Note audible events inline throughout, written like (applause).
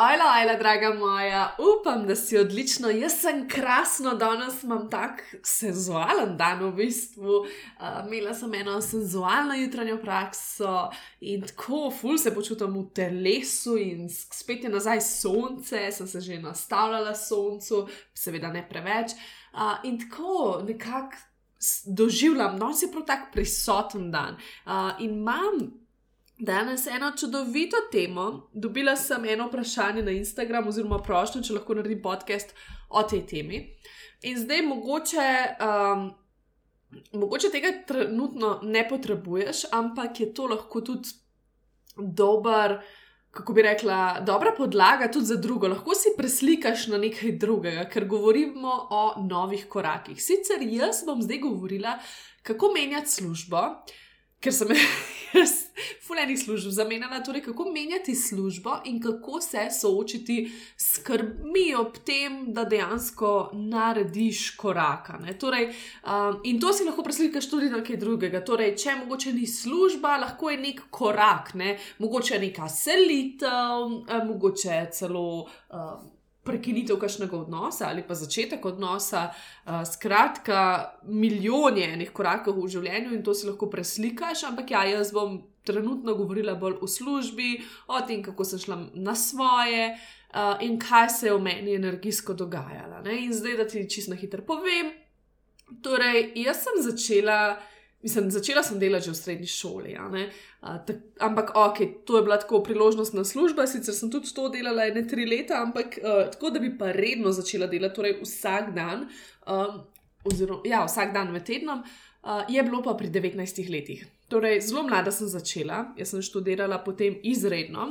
Ajla, ajla, draga moja, upam, da si odlično. Jaz sem krasno, danes imam tak senzualen dan v bistvu. Uh, imela sem eno senzualno jutranjo prakso in tako, ful se počutim v telesu in spet je nazaj sonce, sem se že nastavljala soncu, seveda ne preveč. Uh, in tako nekako doživljam, no, si prav tak prisoten dan. Uh, in imam Danes eno čudovito temo. Dobila sem eno vprašanje na Instagram, oziroma prošljo, če lahko naredim podcast o tej temi. In zdaj mogoče, um, mogoče tega trenutno ne potrebuješ, ampak je to lahko tudi dober. Kako bi rekla, dobra podlaga tudi za drugo. Lahko si preslikaš na nekaj drugega, ker govorimo o novih korakih. Sicer jaz bom zdaj govorila, kako menjati službo, ker sem (laughs) jaz fulejnih služb zamenjala, torej kako menjati službo in kako se soočiti s skrbmi ob tem, da dejansko narediš korak. Torej, um, in to si lahko preslikaš tudi na kaj drugega. Torej, če mogoče ni služba, lahko je nek korak, ne? mogoče neka selitev, eh, mogoče celo. Um, prekinitev kakšnega odnosa ali pa začetek odnosa. Uh, skratka, milijone enih korakov v življenju in to si lahko preslikaš, ampak ja, jaz bom trenutno govorila bolj o službi, o tem, kako sem šla na svoje. Uh, in kaj se je v meni energijsko dogajalo. Ne? In zdaj, da ti čisto hitro povem. Torej, jaz sem začela uh, Mislim, začela sem delati že v srednji šoli, ja, uh, tak, ampak ok, to je bila tako priložnostna služba, sicer sem tudi to delala ene tri leta, ampak uh, tako, da bi pa redno začela delati, torej vsak dan, um, oziroma ja, vsak dan med tednom, uh, je bilo pa pri 19 letih. Torej, zelo mlada sem začela, jaz sem študirala potem izredno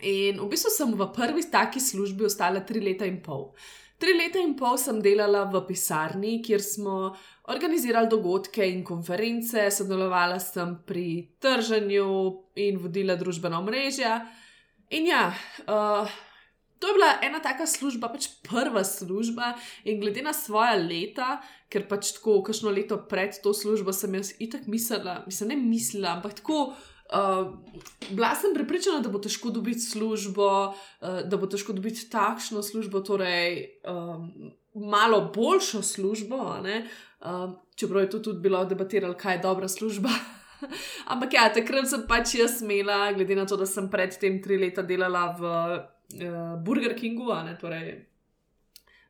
in v bistvu sem v prvi taki službi ostala tri leta in pol. Tri leta in pol sem delala v pisarni, kjer smo organizirali dogodke in konference, sodelovala sem pri trženju in vodila družbena omrežja. In ja, uh, to je bila ena taka služba, pač prva služba. In glede na svoje leta, ker pač tako, kakšno leto pred to službo sem jaz itak mislila, mislim, ne mislila, ampak tako. Uh, bila sem prepričana, da bo težko dobiti službo, uh, da bo težko dobiti takšno službo, torej um, malo boljšo službo. Uh, čeprav je to tudi bilo debatirano, kaj je dobra služba. (laughs) Ampak ja, takrat sem pač jaz smela, glede na to, da sem predtem tri leta delala v uh, Burger Kingu, ne, torej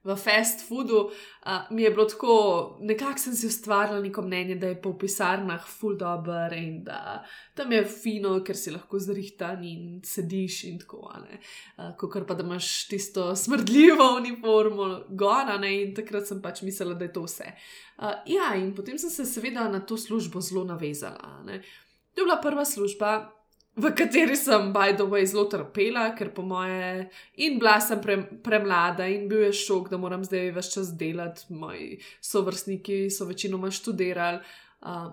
v fast foodu, uh, mi je bilo tako, nekako sem si ustvarjala neko mnenje, da je po pisarnah full dobro in da tam je fino, ker si lahko zrihtan in sediš in tako naprej. Uh, Kot pa da imaš tisto smrdljivo uniformo, gora ne, in takrat sem pač mislila, da je to vse. Uh, ja, in potem sem se seveda na to službo zelo navezala. Ne. To je bila prva služba, v kateri sem, by the way, zelo trpela, ker po moje in bila sem pre, premlada in bil je šok, da moram zdaj več čas delati, moji sovrstniki so večinoma študirali. Uh,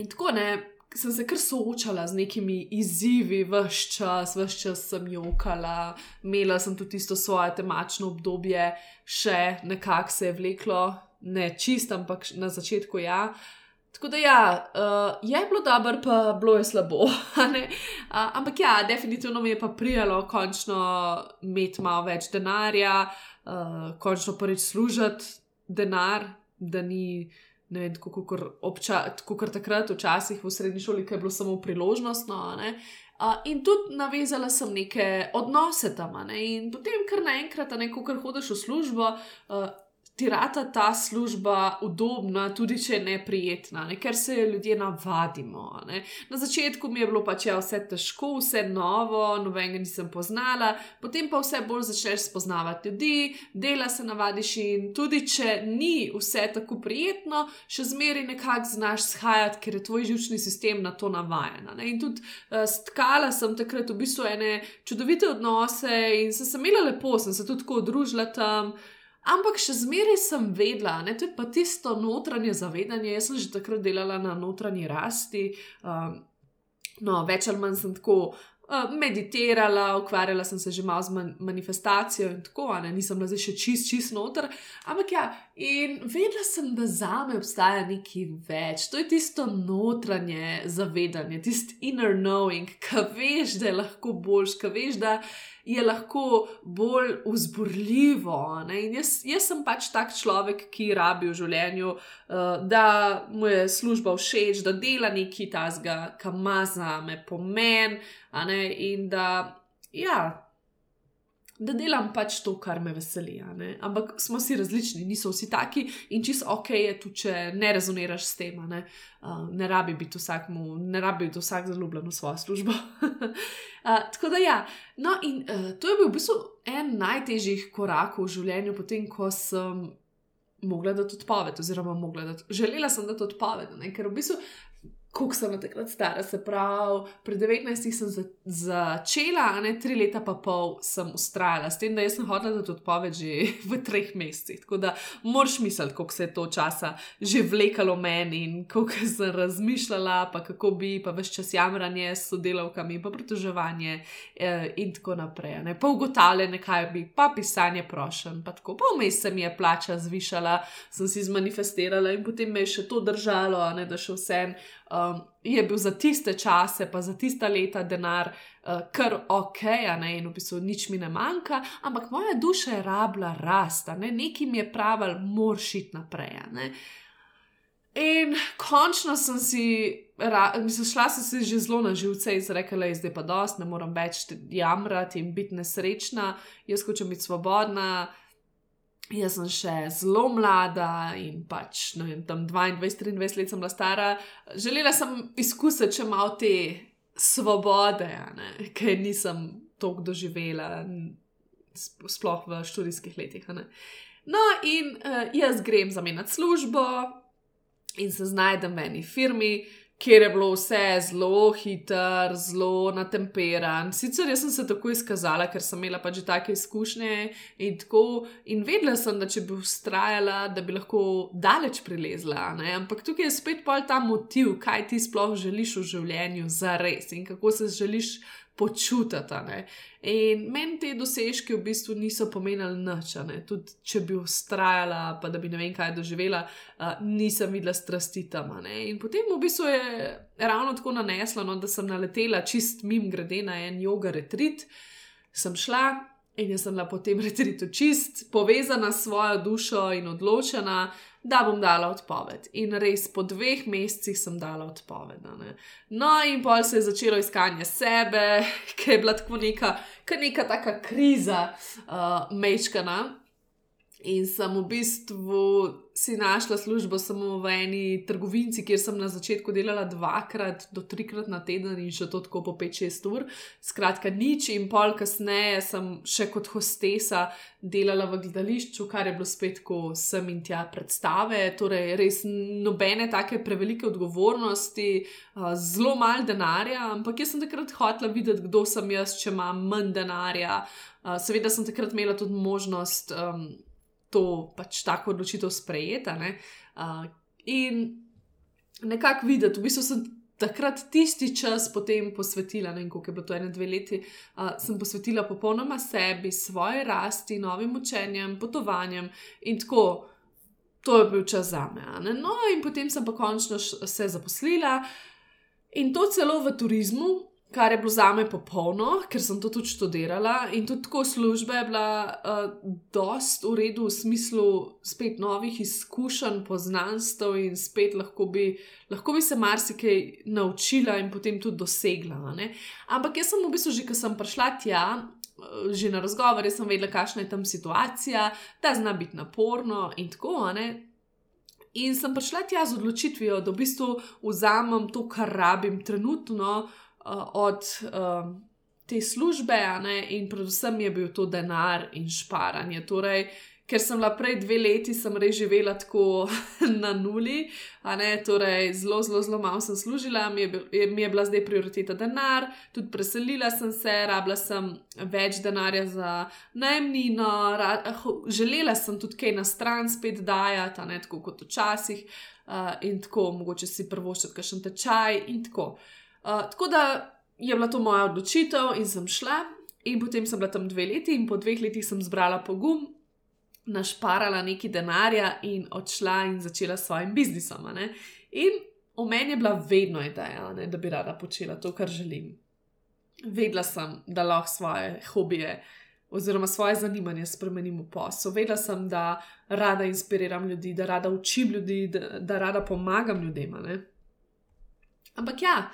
in tako ne. Sem se kar soočala z nekimi izzivi, vse čas, vse čas sem jokala, imela sem tudi tisto svoje temačno obdobje, še nekako se je vleklo, ne čist, ampak na začetku ja. Uh, Tako da ja, uh, je bilo dobro, pa bilo je slabo. (laughs) Uh, ampak ja, definitivno mi je pa prijalo končno imeti malo več denarja, uh, končno prvič služiti denar, da ni. Ne vem, tako kot takrat, včasih v srednji šoli, ki je bilo samo priložnostno. Uh, in tudi navezala sem neke odnose tam. Ne? In potem, kar naenkrat, ko hodiš v službo, uh, ti rata ta služba udobna, tudi če je neprijetna, ne? ker se ljudje navadimo. Ne? Na začetku mi je bilo pač ja, vse težko, vse novo, nobenega nisem poznala, potem pa vse bolj začneš spoznavati ljudi, dela se navadiš in tudi če ni vse tako prijetno, še zmeraj nekako znaš shajati, ker je tvoj živčni sistem na to navajen. In tudi uh, stkala sem takrat v bistvu ene čudovite odnose in sem se imela lepo, sem se tudi tako družila tam. Ampak še zmeraj sem vedela, da je pa tisto notranje zavedanje. Jaz sem že takrat delala na notranji rasti, um, no, več ali manj sem tako uh, meditirala, ukvarjala sem se že malo z man manifestacijo in tako, ne, nisem bila zdaj še čist, čist noter. Ampak ja, in vedela sem, da za me obstaja nekaj več. To je tisto notranje zavedanje, tisti inner knowing, ki veš, da je lahko boljš, ki veš, da je lahko bolj vzburljivo. Jaz, jaz sem pač tak človek, ki rabi v življenju, uh, da mu je služba všeč, da dela nekaj tasga, kar ima za me pomen. In da, ja, da delam pač to, kar me veseli. Ampak smo si različni, niso vsi taki in čisto ok je tudi, če ne rezoniraš s tem. Ne, uh, ne rabi biti vsakmu, ne rabi biti vsak zaljubljen v svojo službo. (laughs) uh, tako da ja. No, in uh, to je bil v bistvu en najtežjih korakov v življenju, potem ko sem. Mogla dati odpoved, oziroma dati, želela sem dati odpoved, ne? ker v bistvu koliko sem takrat stara, se pravi, pred 19 sem za, začela, a ne tri leta pa pol sem ustrajala, s tem, da sem hodila tudi odpoved že (laughs) v treh mesecih. Tako da moraš misliti, koliko se je to časa že vlekalo meni in koliko (laughs) sem razmišljala, pa kako bi, pa več čas jamranje s sodelavkami, pa pritoževanje eh, in tako naprej. Ne? Pa ugotavljanje, kaj bi, pa pisanje prošen, pa tako. Pa vmes se mi je plača zvišala, sem si zmanifestirala in potem me je še to držalo, ne, da še vsem um, je bil za tiste čase, pa za tiste leta denar uh, kar ok, ne, in v bistvu nič mi ne manjka, ampak moja duša je rabila rasta, ne, nekaj mi je pravil, moraš iti naprej. Ne. In končno sem si, mislim, šla sem si že zelo na živce in rekla, zdaj pa dosti, ne morem več jamrati in biti nesrečna, jaz hočem biti svobodna. Jaz sem še zelo mlada in pač no, vem, tam 22-23 let sem bila stara. Želela sem izkusiti, če malo te svobode, ker nisem toliko doživela, sploh v študijskih letih. No, in uh, jaz grem zamenjati službo in se znajdem v eni firmi, kjer je bilo vse zelo hitro, zelo natemperan. Sicer jaz sem se tako izkazala, ker sem imela pač take izkušnje in tako, in vedela sem, da če bi ustrajala, da bi lahko daleč prilezla. Ne? Ampak tukaj je spet pol ta motiv, kaj ti sploh želiš v življenju za res in kako se želiš počutiti. In meni te dosežke v bistvu niso pomenili nič, tudi če bi ustrajala, pa da bi ne vem kaj doživela, uh, nisem videla strasti tam. In potem v bistvu je ravno tako naneslo, no, da sem naletela čist mim grede na en yoga retrit, sem šla. In jaz sem bila potem retritu čist, povezana s svojo dušo in odločena, da bom dala odpoved. In res po dveh mesecih sem dala odpoved. Ne? No, in pol se je začelo iskanje sebe, (laughs) ki je bila tako neka, neka taka kriza, uh, mečkana. In sem v bistvu si našla službo samo v eni trgovini, kjer sem na začetku delala dvakrat do trikrat na teden in še to tako po 5-6 ur. Skratka, nič in pol kasneje sem še kot hostesa delala v gledališču, kar je bilo spet tako sem in tja predstave. Torej, res nobene take prevelike odgovornosti, zelo malo denarja, ampak jaz sem takrat hotela videti, kdo sem jaz, če imam manj denarja. Seveda sem takrat imela tudi možnost. Um, to pač tako odločitev sprejeta. Ne? Uh, in nekako videti, v bistvu sem takrat tisti čas potem posvetila, ne vem, koliko je bilo to ene dve leti, uh, sem posvetila popolnoma sebi, svoje rasti, novim učenjem, potovanjem in tako. To je bil čas za me. No, in potem sem pa končno se zaposlila in to celo v turizmu, kar je bilo za me popolno, ker sem to tudi študirala in tudi tako služba je bila uh, dost v redu v smislu spet novih izkušenj, poznanstv in spet lahko bi, lahko bi se marsikaj naučila in potem tudi dosegla. Ne? Ampak jaz sem v bistvu že, ko sem prišla tja. Eh, že na razgovore sem vedela, kakšna je tam situacija, da zna biti naporno in tako. In sem prišla tja z odločitvijo, da v bistvu vzamem to, kar rabim trenutno, uh, uh, od uh, te službe, ne, in predvsem je bil to denar in šparanje. Torej, ker sem bila prej dve leti, sem res živela tako (laughs) na nuli, ne, torej zelo, zelo, zelo malo sem služila, mi je, je, mi je bila zdaj prioriteta denar, tudi preselila sem se, rabila sem več denarja za najemnino, želela sem tudi kaj na stran spet dajati, ne tako kot včasih. Uh, in tako, mogoče si prvo še kakšen tečaj, in tako. Uh, tako da je bila to moja odločitev, in sem šla, in potem sem bila tam dve leti, in po dveh letih sem zbrala pogum, našparala nekaj denarja in odšla in začela s svojim biznisom. In v meni je bila vedno ideja, ne, da bi rada počela to, kar želim. Vedela sem, da lahko svoje hobije oziroma svoje zanimanje spremenim v posel. Vedela sem, da rada inspiriram ljudi, da rada učim ljudi, da, da rada pomagam ljudem. Ampak ja,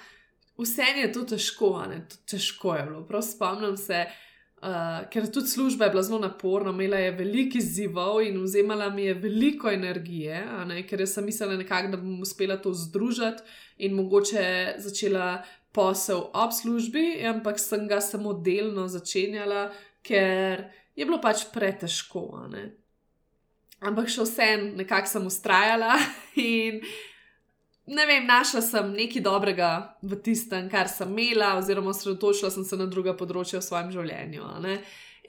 vse je to težko, ne, to težko je bilo. Prav spomnim se, uh, Uh, ker tudi služba je bila zelo naporna, imela je veliko izzivov in vzemala mi je veliko energije, ne, ker sem mislila, nekak, da bom uspela to združiti in mogoče začela posel ob službi, ampak sem ga samo delno začenjala, ker je bilo pač pretežko. Ampak še vsem nekako sem ustrajala (laughs) in ne vem, našla sem nekaj dobrega v tistem, kar sem imela, oziroma osredotočila sem se na druga področja v svojem življenju.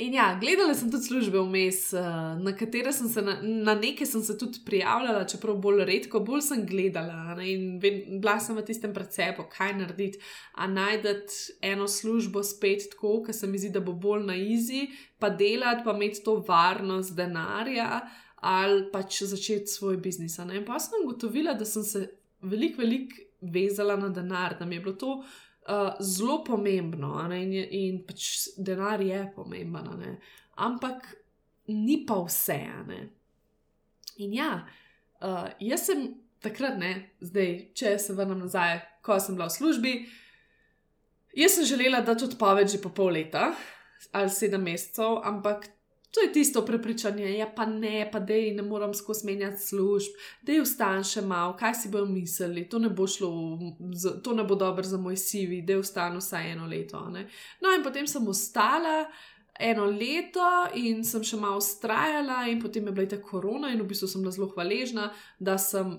In ja, gledala sem tudi službe vmes, eh, na katere sem se, na, na neke sem se tudi prijavljala, čeprav bolj redko, bolj sem gledala ne? in bila sem v tistem precepu, kaj narediti, a najdete eno službo spet tako, ker se mi zdi, da bo bolj na izi, pa delati, pa imeti to varnost denarja. Ali pač začeti svoj biznis. In pa sem ugotovila, da sem se veliko, veliko vezala na denar, da mi je bilo to uh, zelo pomembno in, in pač denar je pomemben, ampak ni pa vse. In ja, uh, jaz sem takrat, ne, zdaj, če se vrnem nazaj, ko sem bila v službi. Jaz sem želela dati odpoved že po pol leta ali sedem mesecev, ampak To je tisto prepričanje, ja, pa ne, pa da ne moram skozi menjati služb, da je vstan še malo, kaj si bojo mislili, to ne bo šlo, to ne bo dobro za moj CV, da je vstan vsaj eno leto. Ne? No, in potem sem ostala eno leto in sem še malo ustrajala, in potem je bila ta korona, in v bistvu sem bila zelo hvaležna, da sem,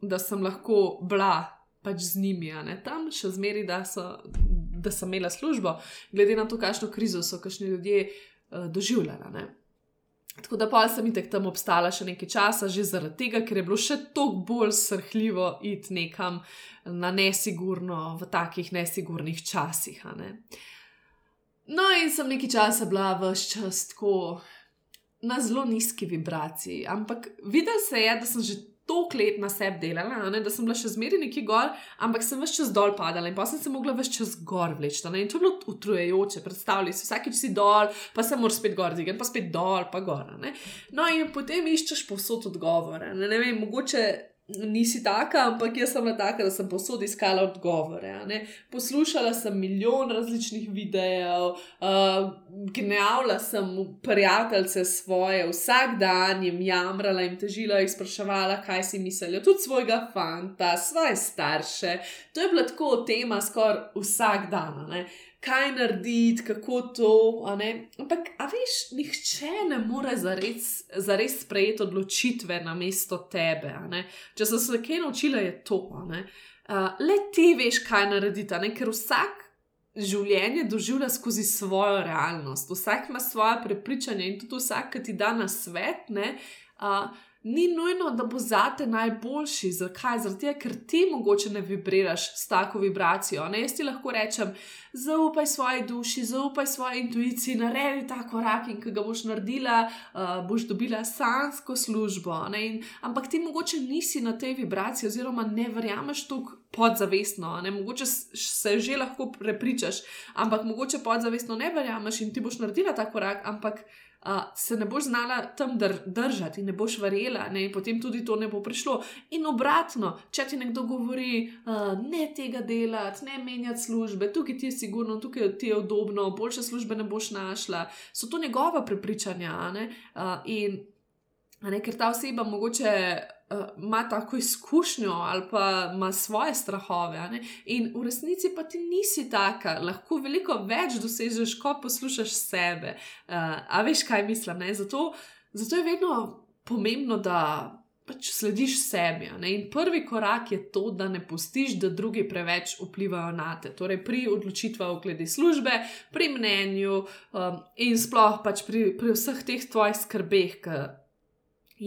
da sem lahko bila pač z njimi, ne tam, še zmeri, da, da sem imela službo, glede na to, kakšno krizo so kakšni ljudje. Eh, doživljala. Ne? Tako da pa sem itek tam obstala še nekaj časa, že zaradi tega, ker je bilo še toliko bolj srhljivo iti nekam na nesigurno, v takih nesigurnih časih. Ne? No, in sem nekaj časa bila vse čas tako na zelo nizki vibraciji, ampak videl se je, da sem že toliko let na sebi delala, ne, da sem bila še zmeraj neki gor, ampak sem vse čas dol padala in pa sem se mogla vse čas gor vleči. In to je bilo utrujajoče, predstavljaj si, vsakeč si dol, pa se moraš spet gor dvigati, pa spet dol, pa gor. No, in potem iščeš posod odgovore. Ne, ne vem, mogoče nisi taka, ampak jaz sem taka, da sem posod iskala odgovore. Poslušala sem milijon različnih videov, uh, gnjavila sem prijatelje svoje, vsak dan jim jamrala in težila, jih spraševala, kaj si mislijo, tudi svojega fanta, svoje starše. To je bila tako tema skoraj vsak dan. Ne? Kaj narediti, kako to. Ampak, a veš, nihče ne more zares, zares sprejeti odločitve na mesto tebe. Če sem se kaj naučila, je to. Uh, le ti veš, kaj narediti, ker vsak. Življenje doživlja skozi svojo realnost, vsak ima svoje prepričanje in tudi vsak, ki ti da na svet, ne, uh, ni nujno, da bo zate najboljši. Zakaj? Zato, ker ti mogoče ne vibriraš s tako vibracijo. Ne? Jaz ti lahko rečem, zaupaj svoji duši, zaupaj svoji intuiciji, naredi ta korak in ki ga boš naredila, uh, boš dobila sansko službo. In, ampak ti mogoče nisi na tej vibraciji, oziroma ne verjameš tukaj. Podzavestno, ne? mogoče se že lahko prepričaš, ampak mogoče podzavestno ne verjameš in ti boš naredila ta korak, ampak uh, se ne boš znala tam dr držati in ne boš verjela, ne? in potem tudi to ne bo prišlo. In obratno, če ti nekdo govori, uh, ne tega delati, ne menjati službe, tukaj ti je sigurno, tukaj ti je udobno, boljše službe ne boš našla, so to njegova prepričanja. Uh, in ne, ker ta oseba mogoče ima tako izkušnjo ali pa ima svoje strahove. In v resnici pa ti nisi taka, lahko veliko več dosežeš, ko poslušaš sebe. Uh, a veš, kaj mislim? Ne? Zato zato je vedno pomembno, da pač slediš sebi. In prvi korak je to, da ne pustiš, da drugi preveč vplivajo na te. Torej, pri odločitvah glede službe, pri mnenju um, in sploh pač pri, pri vseh teh tvojih skrbeh, ki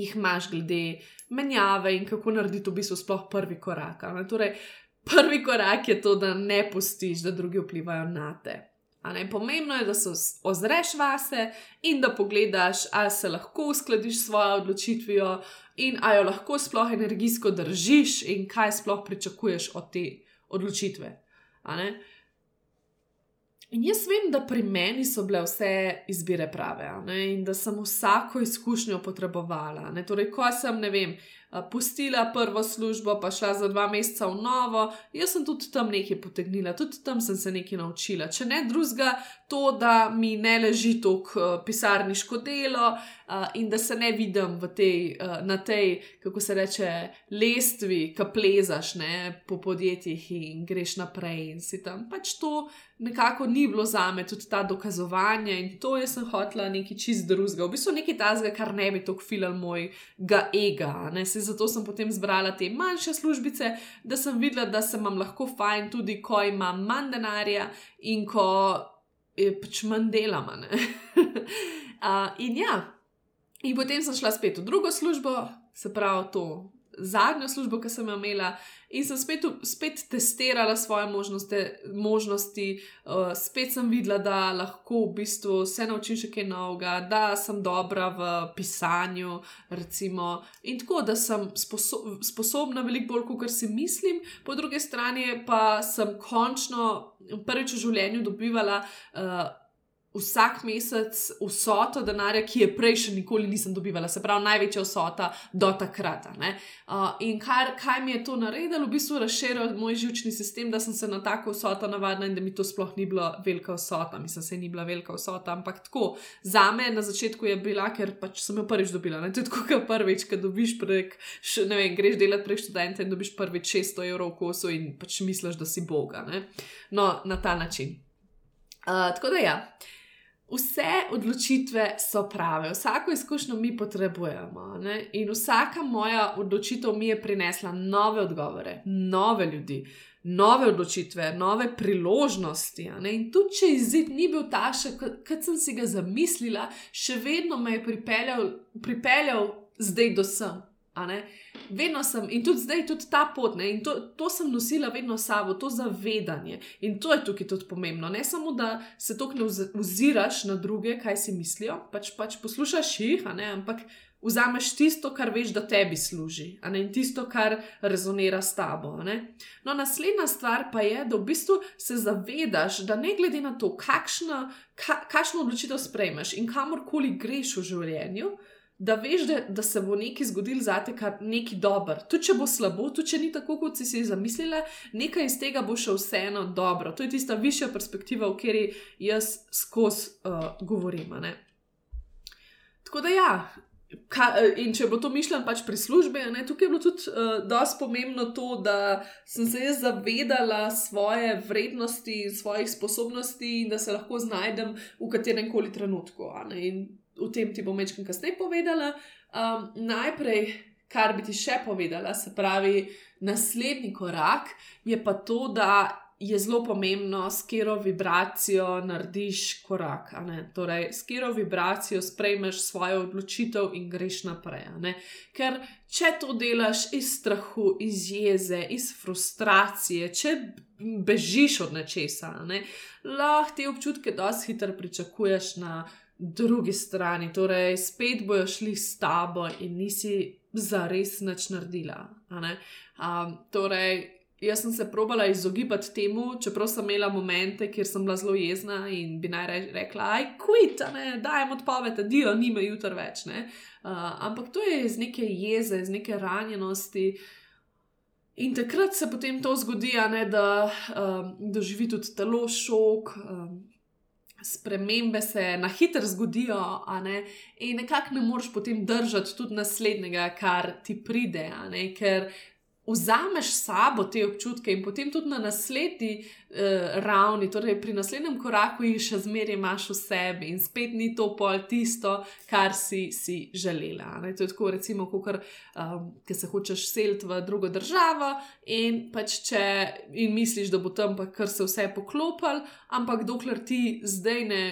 jih imaš glede menjave in kako narediti v bistvu sploh prvi korak. Torej, prvi korak je to, da ne pustiš, da drugi vplivajo na te. Ne, pomembno je, da se ozreš vase in da pogledaš, ali se lahko uskladiš s svojo odločitvijo, in ali jo lahko sploh energijsko držiš, in kaj sploh pričakuješ od te odločitve. In jaz vem, da pri meni so bile vse izbire prave in da sem vsako izkušnjo potrebovala. Ne? Torej, ko sem, ne vem, pustila prvo službo, pa šla za dva meseca v novo, jaz sem tudi tam nekaj potegnila, tudi tam sem se nekaj naučila. Če ne drugega, to, da mi ne leži tako pisarniško delo in da se ne vidim tej, na tej, kako se reče, lestvi, ki plezaš ne, po podjetjih in greš naprej in si tam. Pač to nekako ni bilo za me, tudi ta dokazovanje in to jaz sem hotla nekaj čist drugega, v bistvu nekaj tazga, kar ne bi tako filal mojega ega. Ne, zato sem potem zbrala te manjše službice, da sem videla, da se vam lahko fajn tudi, ko imam manj denarja in ko je pač manj delama. uh, (laughs) in ja, in potem sem šla spet v drugo službo, se pravi to zadnjo službo, ki sem jo imela, in sem spet, spet testirala svoje možnosti, možnosti uh, spet sem videla, da lahko v bistvu se naučim še kaj novega, da sem dobra v pisanju, recimo, in tako, da sem sposo sposobna veliko bolj, kot si mislim, po drugi strani pa sem končno prvič v življenju dobivala. Uh, vsak mesec vsoto denarja, ki je prej še nikoli nisem dobivala, se pravi, največja vsota do takrat. Uh, in kar, kaj mi je to naredilo, v bistvu razširil moj žilčni sistem, da sem se na tako vsoto navadila in da mi to sploh ni bila velika vsota. Mislim, se ni bila velika vsota, ampak tako. Za me na začetku je bila, ker pač sem jo prvič dobila. Ne? To je tako, kot prvič, ki dobiš prek, še, ne vem, greš delati prek študenta in dobiš prvič 600 evrov v kosu in pač misliš, da si boga. Ne? No, na ta način. Uh, tako da ja. Vse odločitve so prave, vsako izkušnjo mi potrebujemo. Ne? In vsaka moja odločitev mi je prinesla nove odgovore, nove ljudi, nove odločitve, nove priložnosti. In tudi če izid ni bil takšen, kot sem si ga zamislila, še vedno me je pripeljal, pripeljal zdaj do sem. Vedno sem in tudi zdaj, tudi ta pot, ne, in to, to sem nosila vedno s sabo, to zavedanje. In to je tukaj tudi pomembno. Ne samo, da se to ne oziraš na druge, kaj si mislijo, pač, pač poslušaš jih, ne, ampak vzameš tisto, kar veš, da tebi služi, ne, in tisto, kar rezonira s tabo. No, naslednja stvar pa je, da v bistvu se zavedaš, da ne glede na to, kakšno, ka, kakšno odločitev sprejmeš in kamorkoli greš v življenju da veš, da, da se bo nekaj zgodilo za te, kar nekaj dober. Tudi če bo slabo, tudi če ni tako, kot si si zamislila, nekaj iz tega bo še vseeno dobro. To je tista višja perspektiva, o kateri jaz skozi uh, govorim. Tako da ja. Ka, in če bilo to mišljeno pač pri službi, ne, tukaj je bilo tudi uh, dosti pomembno to, da sem se jaz zavedala svoje vrednosti in svojih sposobnosti in da se lahko znajdem v katerem koli trenutku. In o tem ti bom večkrat kasneje povedala. Um, najprej, kar bi ti še povedala, se pravi, naslednji korak je pa to, da je zelo pomembno, s katero vibracijo narediš korak. Torej, s katero vibracijo sprejmeš svojo odločitev in greš naprej. Ker če to delaš iz strahu, iz jeze, iz frustracije, če bežiš od nečesa, ne, lahko te občutke dosti hitro pričakuješ na drugi strani, torej spet bojo šli s tabo in nisi za res nič naredila. Um, torej, jaz sem se probala izogibati temu, čeprav sem imela momente, kjer sem bila zelo jezna in bi naj rekla: aj, quit, dajem odpoved, dio, nima jutr več. Uh, ampak to je iz neke jeze, iz neke ranjenosti. In takrat se potem to zgodi, ne, da um, doživi tudi telo šok, um, spremembe se na hitro zgodijo, ne? in nekako ne moreš potem držati tudi naslednjega, kar ti pride, ker vzameš sabo te občutke in potem tudi na naslednji uh, ravni, torej pri naslednjem koraku, jih še zmeraj imaš v sebi in spet ni to pol tisto, kar si, si želela. Ne? To je tako, recimo, kot um, ki se hočeš seliti v drugo državo in pač če in misliš, da bo tam pa kar se vse poklopil, ampak dokler ti zdaj ne.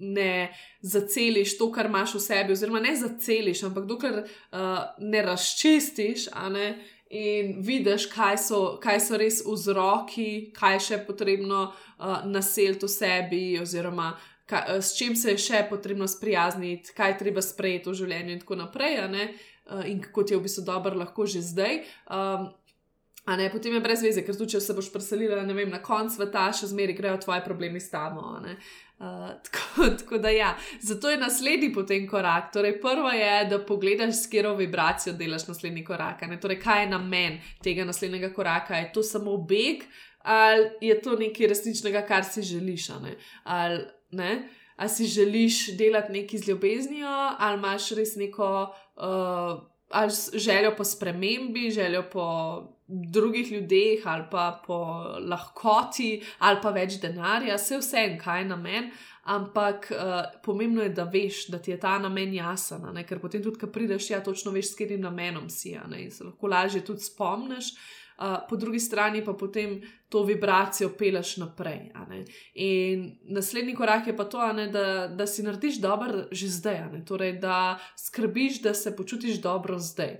Ne zaceliš to, kar imaš v sebi, oziroma ne zaceliš, ampak dokler uh, ne razčistiš, ne, in vidiš, kaj so, kaj so res vzroki, kaj je še potrebno uh, naseliti v sebi, oziroma kaj, uh, s čim se je še potrebno sprijazniti, kaj treba sprejeti v življenju, in tako naprej, uh, in kako ti je v bistvu dobro, lahko že zdaj. Um, Ne, potem je brez veze, ker tudi če se boš preselila vem, na konc sveta, še zmeraj grejo tvoji problemi s tamo. Uh, (laughs) tako, tako da ja, zato je naslednji potem korak. Torej, prvo je, da pogledaš, s katero vibracijo delaš naslednji korak. Torej, kaj je namen tega naslednjega koraka? Je to samo beg ali je to nekaj resničnega, kar si želiš? Ali, ne? ali si želiš delati nekaj z ljubeznijo, ali imaš res neko uh, željo po spremembi, željo po drugih ljudeh, ali pa po lahkoti, ali pa več denarja, vse vse en, kaj je namen. Ampak uh, pomembno je, da veš, da ti je ta namen jasen, ker potem tudi, ko prideš, ja, točno veš, s katerim namenom si, in se lahko lažje tudi spomniš. Uh, po drugi strani pa potem to vibracijo peleš naprej. In naslednji korak je pa to, ne, da, da si narediš dobro že zdaj, torej da skrbiš, da se počutiš dobro zdaj.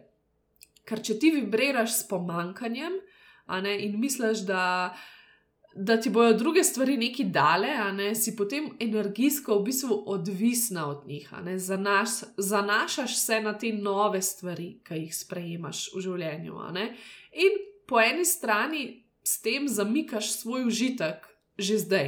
Ker če ti vibriraš s pomankanjem ne, in misliš, da, da ti bodo druge stvari neki dale, ne, si potem energijsko v bistvu odvisna od njih. Zanaš, zanašaš se na te nove stvari, ki jih sprejemaš v življenju. In po eni strani s tem zamikaš svoj užitek že zdaj,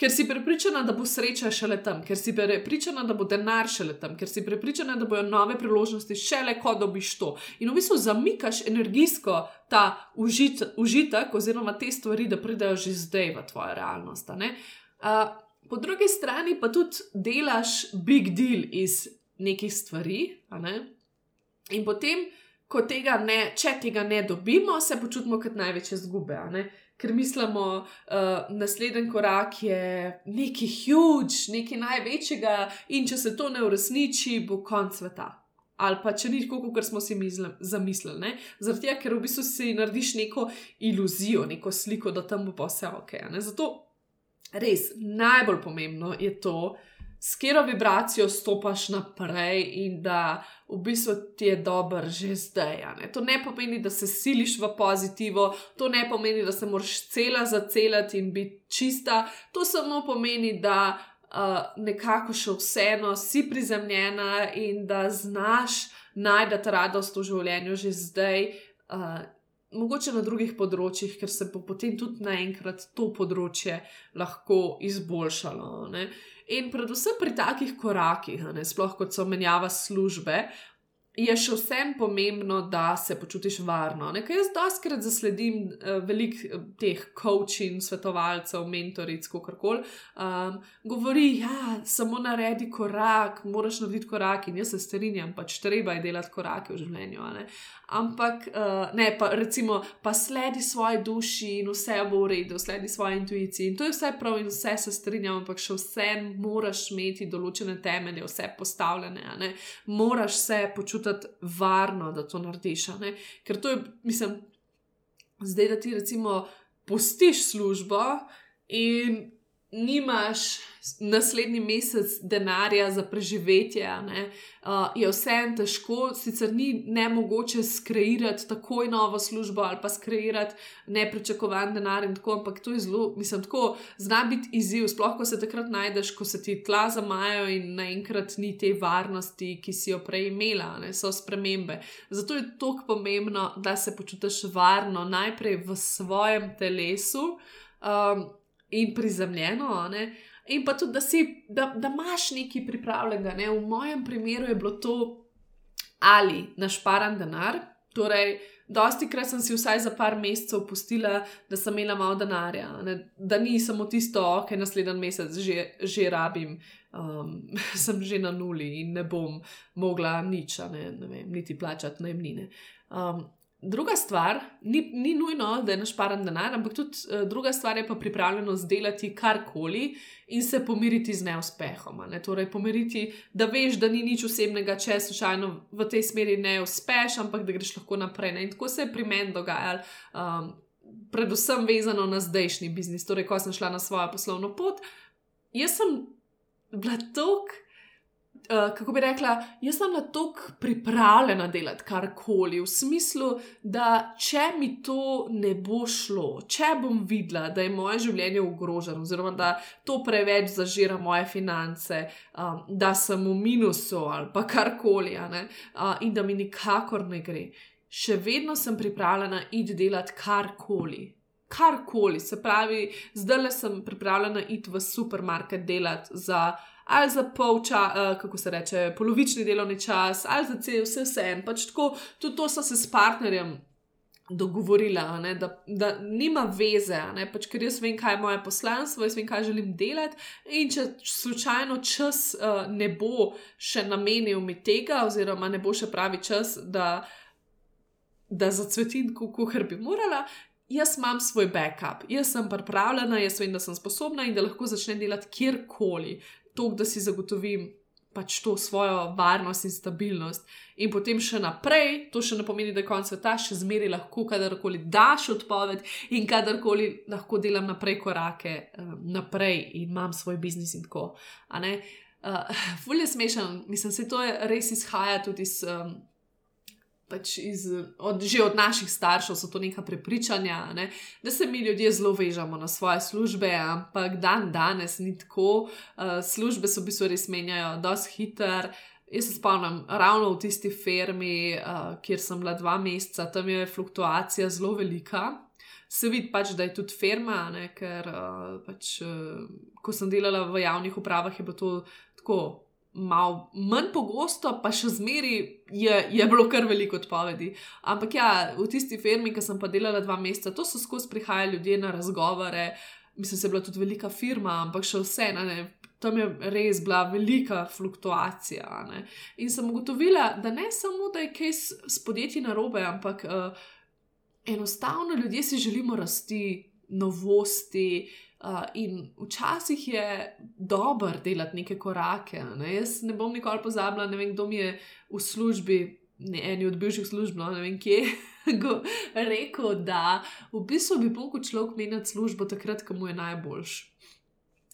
ker si prepričana, da bo sreča šele tam, ker si prepričana, da bo denar šele tam, ker si prepričana, da bodo nove priložnosti šele, ko dobiš to. In v bistvu zamikaš energijsko ta užit, užitek, oziroma te stvari, da pridejo že zdaj v tvojo realnost. Uh, po drugi strani pa tudi delaš big deal iz nekih stvari, ne? in potem. Ko tega ne, če tega ne dobimo, se počutimo kot največje zgube ker mislimo, da uh, naslednji korak je nekaj huge, nekaj največjega, in če se to ne uresniči, bo konc sveta. Ali pa če ni tako, kot smo si zamislili. Zaradi tega, ker v bistvu si narediš neko iluzijo, neko sliko, da tam bo vse ok. Ne? Zato res najbolj pomembno je to, s katero vibracijo stopaš naprej in da v bistvu ti je dobro že zdaj. Ne? To ne pomeni, da se siliš v pozitivo, to ne pomeni, da se moraš cela zacelati in biti čista, to samo pomeni, da uh, nekako še vseeno si prizemljena in da znaš najti radost v življenju že zdaj. Uh, Mogoče na drugih področjih, ker se bo potem tudi naenkrat to področje lahko izboljšalo. Ne? In predvsem pri takih korakih, ne, sploh kot so menjava službe, je še vsem pomembno, da se počutiš varno. Nekaj jaz doskrat zasledim uh, veliko uh, teh coaching, svetovalcev, mentoric, kako koli. Um, govori, da ja, samo naredi korak, moraš narediti korak in jaz se strinjam, pač treba je delati korake v življenju. Ampak uh, ne, pa recimo, pa sledi svoji duši in vse bo v redu, sledi svoji intuiciji. In to je vse prav in vse se strinjam, ampak še vsem moraš imeti določene temelje, vse postavljene. Moraš se počutiti počutiti varno, da to narediš. Ker to je, mislim, zdaj, da ti recimo postiš službo in nimaš naslednji mesec denarja za preživetje, uh, je vseeno težko, sicer ni ne mogoče skreirati takoj novo službo ali pa skreirati nepričakovan denar in tako, ampak to je zelo, mislim, tako zna biti izziv, sploh ko se takrat najdeš, ko se ti tla zamajo in naenkrat ni te varnosti, ki si jo prej imela, ne? so spremembe. Zato je tako pomembno, da se počutiš varno najprej v svojem telesu. Um, in prizemljeno, ne? in pa tudi, da, si, da, da imaš nekaj pripravljenega. Ne? V mojem primeru je bilo to ali našparan denar. Torej, dosti krat sem si vsaj za par mesecev pustila, da sem imela malo denarja, ne? da ni samo tisto, ki naslednji mesec že, že rabim, um, (laughs) sem že na nuli in ne bom mogla nič, ne, ne vem, niti plačati najmnine. Um, druga stvar, ni, ni nujno, da je našparan denar, ampak tudi uh, druga stvar je pa pripravljenost delati karkoli in se pomiriti z neuspehom. Ne? Torej, pomiriti, da veš, da ni nič osebnega, če slučajno v tej smeri ne uspeš, ampak da greš lahko naprej. Ne? In tako se je pri meni dogajalo. Um, Predvsem vezano na zdajšnji biznis, torej, ko sem šla na svojo poslovno pot, jaz sem bila tako uh, kako bi rekla, jaz sem na to pripravljena delati karkoli, v smislu, da če mi to ne bo šlo, če bom videla, da je moje življenje ogroženo, oziroma da to preveč zažira moje finance, um, da sem v minusu ali pa karkoli, uh, in da mi nikakor ne gre. Še vedno sem pripravljena iti delati karkoli. Karkoli, se pravi, zdaj le sem pripravljena iti v supermarket delati za ali za pol časa, uh, kako se reče, polovični delovni čas, ali za cel, vse vse en. Pač tako, tudi to sem se s partnerjem dogovorila, ne, da, da nima veze, ne, pač, ker jaz vem, kaj je moje poslanstvo, jaz vem, kaj želim delati. In če slučajno čas uh, ne bo še namenil mi tega, oziroma ne bo še pravi čas, da. Da zacvetim, kot bi morala, jaz imam svoj backup, jaz sem pripravljena, jaz vem, da sem sposobna in da lahko začnem delati kjerkoli to, da si zagotovim pač to svojo varnost in stabilnost. In potem še naprej, to še ne pomeni, da je konec sveta, še zmeraj lahko, kadarkoli daš odpoved in kadarkoli lahko delam naprej korake, um, naprej in imam svoj biznis in tako. Uh, Fulje smešen, mislim, se to res izhaja tudi iz. Um, pač iz, od, že od naših staršev so to neka prepričanja, ne? da se mi ljudje zelo vežemo na svoje službe, ampak dan danes ni tako. Uh, službe so v bistvu res menjajo, dosti hiter. Jaz se spomnim, ravno v tisti fermi, uh, kjer sem bila dva meseca, tam je fluktuacija zelo velika. Se vidi pač, da je tudi ferma, ne? ker uh, pač, uh, ko sem delala v javnih upravah, je bilo to tako malo manj pogosto, pa še zmeri je, je bilo kar veliko odpovedi. Ampak ja, v tisti firmi, ki sem pa delala dva meseca, to so skozi prihajali ljudje na razgovore. Mislim, da je bila tudi velika firma, ampak še vse, ne, tam je res bila velika fluktuacija. Ne. In sem ugotovila, da ne samo, da je kaj s, podjetji narobe, ampak uh, enostavno ljudje si želimo rasti, novosti. Uh, in včasih je dobro delati neke korake. Ne? Jaz ne bom nikoli pozabila, ne vem, kdo mi je v službi, ne eni od bivših služb, no, ne vem kje, (laughs) rekel, da v bistvu bi lahko človek menil službo takrat, ko mu je najboljš.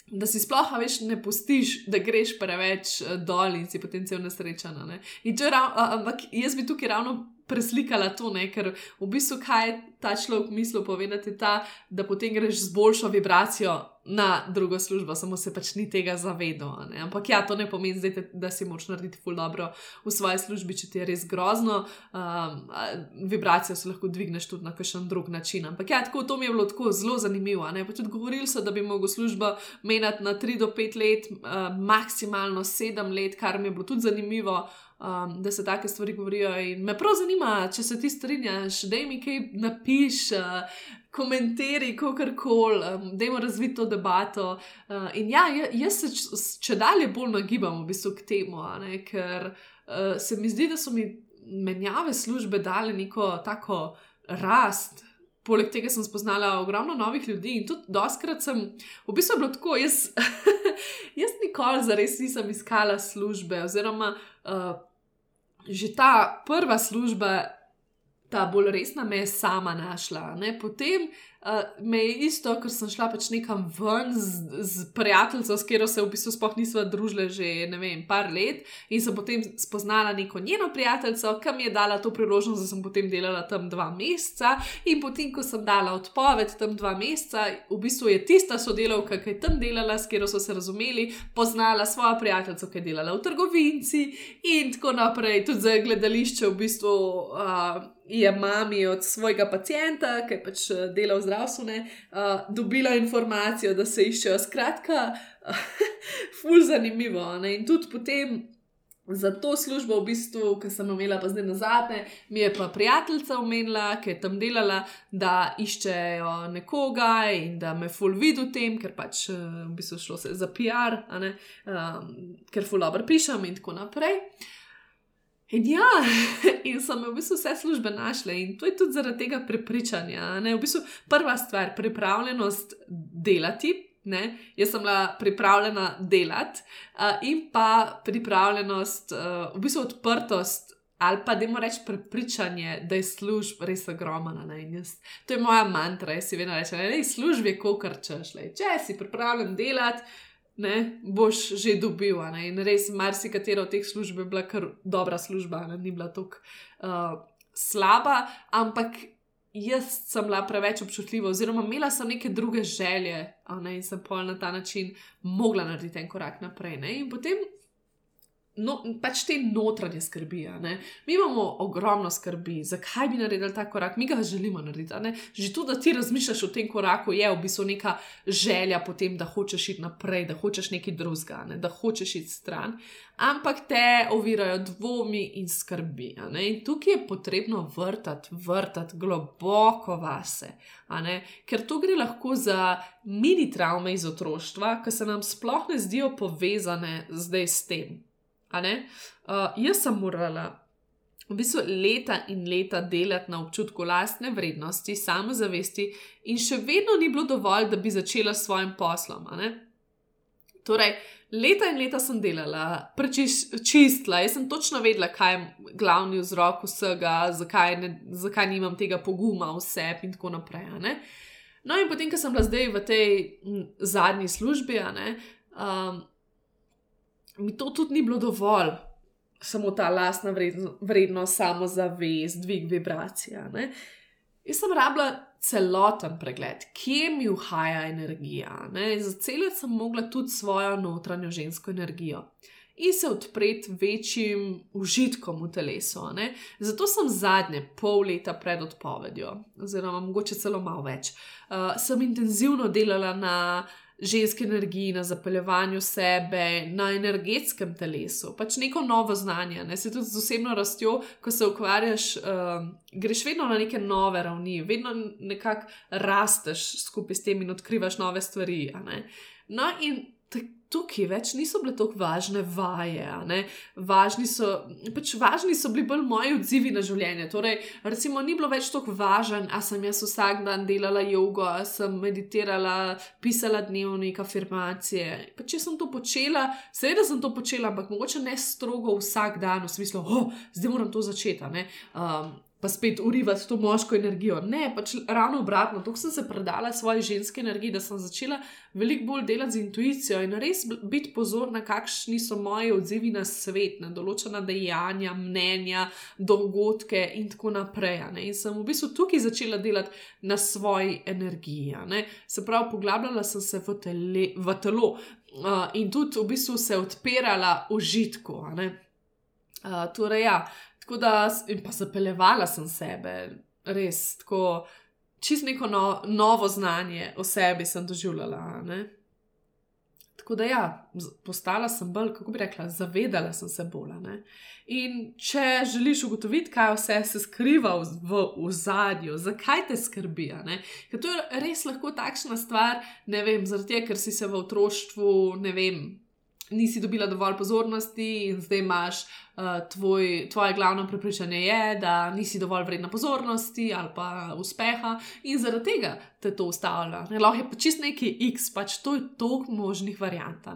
Da si sploh več ne pustiš, da greš preveč eh, dol in si potem cel nesrečen. Ne? Ampak jaz bi tukaj ravno preslikala to, ne? ker v bistvu kaj ta človek misli povedati, ta, da potem greš z boljšo vibracijo na drugo službo, samo se pač ni tega zavedal. Ampak ja, to ne pomeni, zdaj, da si moč narediti ful dobro v svoji službi, če ti je res grozno. Um, vibracijo se lahko dvigneš tudi na kakšen drug način. Ampak ja, tako to mi je bilo tako zelo zanimivo. Pa tudi govorili so, da bi mogel službo menjati na 3 do 5 let, uh, maksimalno 7 let, kar mi je bilo tudi zanimivo um, da se take stvari govorijo. In me prav zanima, če se ti strinjaš, da mi kaj napiš, uh, komentiraj, kako koli, um, da imamo razvito to debato. Uh, in ja, jaz se če dalje bolj nagibam v bistvu k temu, ne, ker uh, se mi zdi, da so mi menjave službe dale neko tako rast. Poleg tega sem spoznala ogromno novih ljudi in tudi doskrat sem, v bistvu je bilo tako, jaz, (laughs) jaz nikoli za res nisem iskala službe, oziroma uh, že ta prva služba, ta bolj resna, me je sama našla. Ne? Potem uh, me je isto, ker sem šla pač nekam ven z, z prijateljico, s katero se v bistvu sploh nismo družili že ne vem, par let, in sem potem spoznala neko njeno prijateljico, ki mi je dala to priložnost, da sem potem delala tam dva meseca. In potem, ko sem dala odpoved tam dva meseca, v bistvu je tista sodelavka, ki je tam delala, s katero so se razumeli, poznala svojo prijateljico, ki je delala v trgovinci in tako naprej, tudi za gledališče v bistvu. Uh, je mami od svojega pacijenta, ki je pač eh, delal v zdravstvu, ne, uh, dobila informacijo, da se iščejo. Skratka, (laughs) ful zanimivo. Ne. In tudi potem za to službo, v bistvu, ki sem imela pa zdaj nazadnje, mi je pa prijateljica omenila, ki je tam delala, da iščejo nekoga in da me ful vidi v tem, ker pač eh, v bistvu šlo se za PR, um, ker ful dobro pišem in tako naprej. In ja, (laughs) in so me v bistvu vse službe našle, in to je tudi zaradi tega prepričanja. Ne? V bistvu prva stvar, pripravljenost delati. Ne? Jaz sem bila pripravljena delati, uh, in pa pripravljenost, uh, v bistvu odprtost, ali pa da moram reči prepričanje, da je služb res ogromna. To je moja mantra, jaz si vedno rečem, da je služb je kot češ. Če si pripravljen delati, ne, boš že dobil. Ne? In res, marsikatera od teh služb je bila kar dobra služba, ne? ni bila tako uh, slaba, ampak jaz sem bila preveč občutljiva, oziroma imela sem neke druge želje ne? in sem pol na ta način mogla narediti en korak naprej. Ne? In potem no, pač te notranje skrbi. Mi imamo ogromno skrbi, zakaj bi naredili ta korak, mi ga želimo narediti. Že to, da ti razmišljaš o tem koraku, je v bistvu neka želja potem, da hočeš iti naprej, da hočeš nekaj drugega, ne? da hočeš iti stran. Ampak te ovirajo dvomi in skrbi. In tukaj je potrebno vrtati, vrtati globoko vase. Ker to gre lahko za mini travme iz otroštva, ki se nam sploh ne zdijo povezane zdaj s tem. Uh, jaz sem morala v bistvu leta in leta delati na občutku lastne vrednosti, samozavesti, in še vedno ni bilo dovolj, da bi začela s svojim poslom. Torej, leta in leta sem delala, prečistila, jaz sem točno vedela, kaj je glavni vzrok vsega, zakaj, ne, zakaj nimam tega poguma v sebi in tako naprej. No, in potem, ko sem bila zdaj v tej zadnji službi, ne, um, mi to tudi ni bilo dovolj, samo ta lastna vrednost, vrednost samozavest, dvig vibracija. Ne? Jaz sem rabila celoten pregled, kje mi uhaja energija. Za cel sem mogla tudi svojo notranjo žensko energijo. In se odpreti večjim užitkom v telesu. Ne? Zato sem zadnje pol leta pred odpovedjo, oziroma mogoče celo malo več, uh, sem intenzivno delala na ženske energije, na zapeljevanju sebe, na energetskem telesu, pač neko novo znanje. Ne? Se tudi z osebno rastjo, ko se ukvarjaš, uh, greš vedno na neke nove ravni, vedno nekako rasteš skupaj s tem in odkrivaš nove stvari. No, in tukaj več niso bile tako važne vaje. Važni so, pač važni so bili bolj moji odzivi na življenje. Torej, recimo, ni bilo več tako važen, a sem jaz vsak dan delala jogo, a sem meditirala, pisala dnevnik, afirmacije. Pa če sem to počela, seveda sem to počela, ampak mogoče ne strogo vsak dan, v smislu, oh, zdaj moram to začeti pa spet urivati to moško energijo. Ne, pač ravno obratno, tako sem se predala svoji ženski energiji, da sem začela veliko bolj delati z intuicijo in res biti pozorna, kakšni so moji odzivi na svet, na določena dejanja, mnenja, dogodke in tako naprej. Ne? In sem v bistvu tukaj začela delati na svoji energiji. Ne? Se pravi, poglabljala sem se v, tele, v telo uh, in tudi v bistvu se odpirala užitku. Uh, torej, ja, Tako da, in pa zapeljevala sem sebe, res tako, čist neko no, novo znanje o sebi sem doživljala. Ne? Tako da, ja, postala sem bolj, kako bi rekla, zavedala sem se bolj. In če želiš ugotoviti, kaj vse se skriva v, v zadju, zakaj te skrbi, ker to je res lahko takšna stvar, ne vem, zaradi tega, ker si se v otroštvu, ne vem, nisi dobila dovolj pozornosti in zdaj imaš uh, tvoj, tvoje glavno prepričanje, je, da nisi dovolj vredna pozornosti ali pa uspeha in zaradi tega te to ustavlja. Lahko je pa čist neki X, pač to je toliko možnih variant.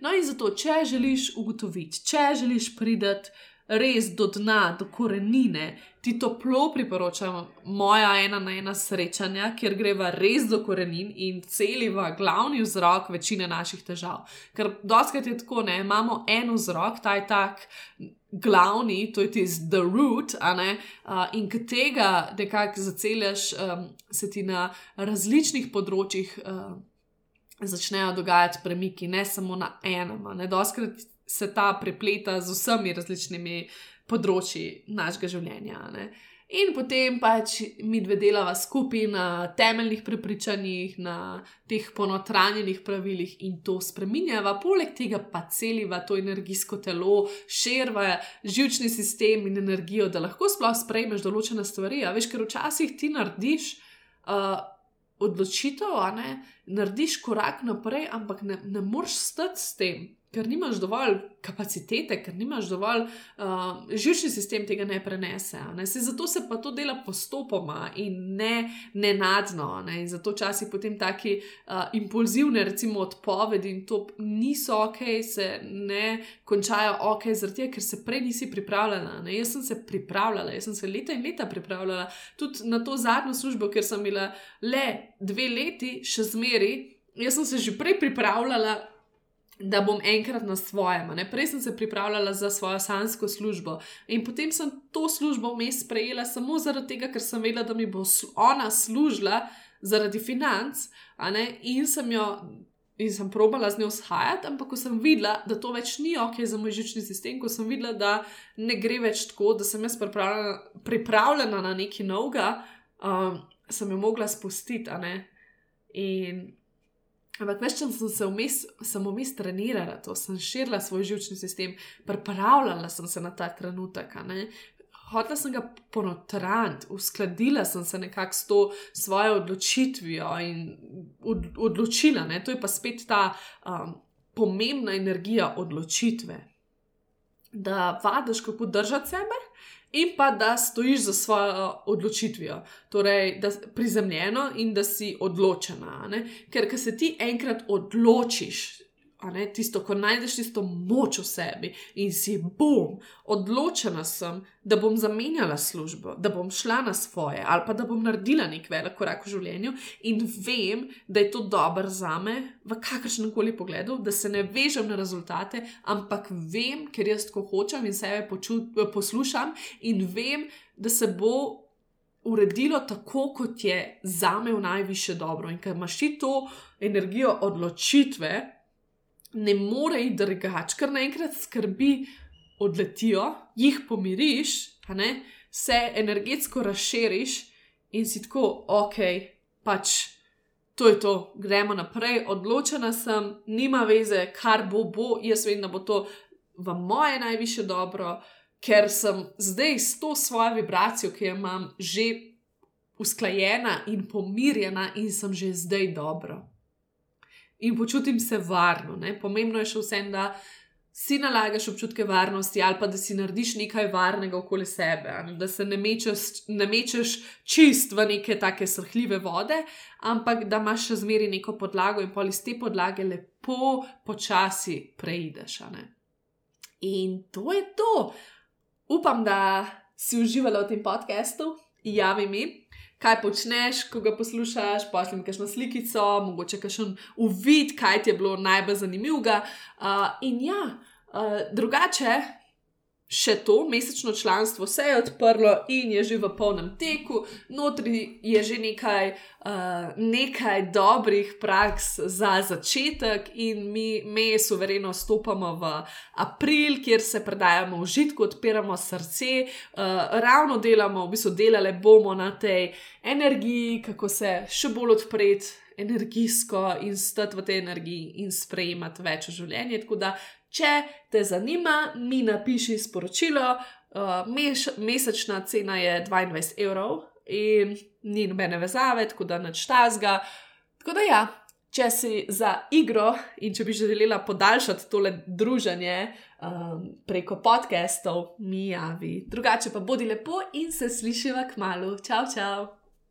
No in zato, če želiš ugotoviti, če želiš prideti res do dna, do korenine, ti toplo priporočam moja ena na ena srečanja, kjer greva res do korenin in celiva glavni vzrok večine naših težav. Ker doskrat je tako, ne, imamo en vzrok, ta je tak. Glavni, to je tisti the root, uh, in ki tega nekako zaceljaš, um, se ti na različnih področjih uh, začnejo dogajati premiki, ne samo na enem. Doskrat se ta prepleta z vsemi različnimi področji našega življenja. Ne? In potem pač mi dve delava skupaj na temeljnih prepričanjih, na teh ponotranjenih pravilih in to spremenjava, poleg tega pa celiva to energijsko telo, širva žilčni sistem in energijo, da lahko sploh sprejmeš določene stvari. A veš, ker včasih ti narediš uh, odločitev, ne, narediš korak naprej, ampak ne, ne moreš stati s tem ker nimaš dovolj kapacitete, ker nimaš dovolj, uh, živčni sistem tega ne prenese. Ne? Se, zato se pa to dela postopoma in ne nenadno. Ne? In zato časi potem taki uh, impulzivne, recimo odpovedi in to niso ok, se ne končajo ok, zaradi tega, ker se prej nisi pripravljala. Ne? Jaz sem se pripravljala, jaz sem se leta in leta pripravljala tudi na to zadnjo službo, ker sem imela le dve leti, še zmeri. Jaz sem se že prej pripravljala da bom enkrat na svojem. Ne? Prej sem se pripravljala za svojo sansko službo in potem sem to službo vmes sprejela samo zaradi tega, ker sem vedela, da mi bo ona služila zaradi financ, in sem jo. In sem probala z njo shajati, ampak ko sem videla, da to več ni ok za moj žilčni sistem, ko sem videla, da ne gre več tako, da sem jaz pripravljena, pripravljena na nekaj novega, um, sem jo mogla spustiti. In Ampak več časa sem se vmes, sem vmes trenirala to, sem širila svoj živčni sistem, pripravljala sem se na ta trenutek. Hotela sem ga ponotraniti, uskladila sem se nekako s to svojo odločitvijo in od, odločila. Ne? To je pa spet ta um, pomembna energija odločitve, da vadiš, kako držati sebe in pa da stojiš za svojo odločitvijo, torej da si prizemljena in da si odločena. Ne? Ker, ker se ti enkrat odločiš, ne, tisto, ko najdeš tisto moč v sebi in si bom, odločena sem, da bom zamenjala službo, da bom šla na svoje ali pa da bom naredila nek velik korak v življenju in vem, da je to dobro za me v kakršnem koli pogledu, da se ne vežem na rezultate, ampak vem, ker jaz tako hočem in sebe poslušam in vem, da se bo. Uredilo tako, kot je za me v najviše dobro. In ker imaš ti to energijo odločitve, ne more iti drugače, ker naenkrat skrbi odletijo, jih pomiriš, se energetsko razširiš in si tako, ok, pač to je to, gremo naprej, odločena sem, nima veze, kar bo, bo, jaz vem, da bo to v moje najviše dobro, ker sem zdaj s to svojo vibracijo, ki jo imam, že usklajena in pomirjena in sem že zdaj dobro in počutim se varno. Ne? Pomembno je še vsem, da si nalagaš občutke varnosti ali pa da si narediš nekaj varnega okoli sebe, ne? da se ne mečeš, ne mečeš čist v neke take srhljive vode, ampak da imaš še zmeri neko podlago in pol iz te podlage lepo počasi preideš. In to je to. Upam, da si uživala v tem podkastu. Javi mi, kaj počneš, ko ga poslušaš, pošlji mi kakšno slikico, mogoče kakšen uvid, kaj ti je bilo najbolj zanimivega. Uh, in ja, uh, drugače, še to mesečno članstvo se je odprlo in je že v polnem teku, notri je že nekaj, uh, nekaj dobrih praks za začetek, in mi, mi suvereno stopamo v april, kjer se predajamo v žitku, odpiramo srce, uh, ravno delamo, v bistvu delali bomo na tej energiji, kako se še bolj odpreti. Energijsko in stati v tej energiji, in sprejemati več v življenju. Tako da, Če te zanima, mi napiši sporočilo. Uh, meš, mesečna cena je 22 evrov in ni nobene vezave, tako da neč tazga. Tako da ja, če si za igro in če bi želela podaljšati tole druženje um, preko podcastov, mi javi. Drugače pa bodi lepo in se slišiva k malu. Čau, čau!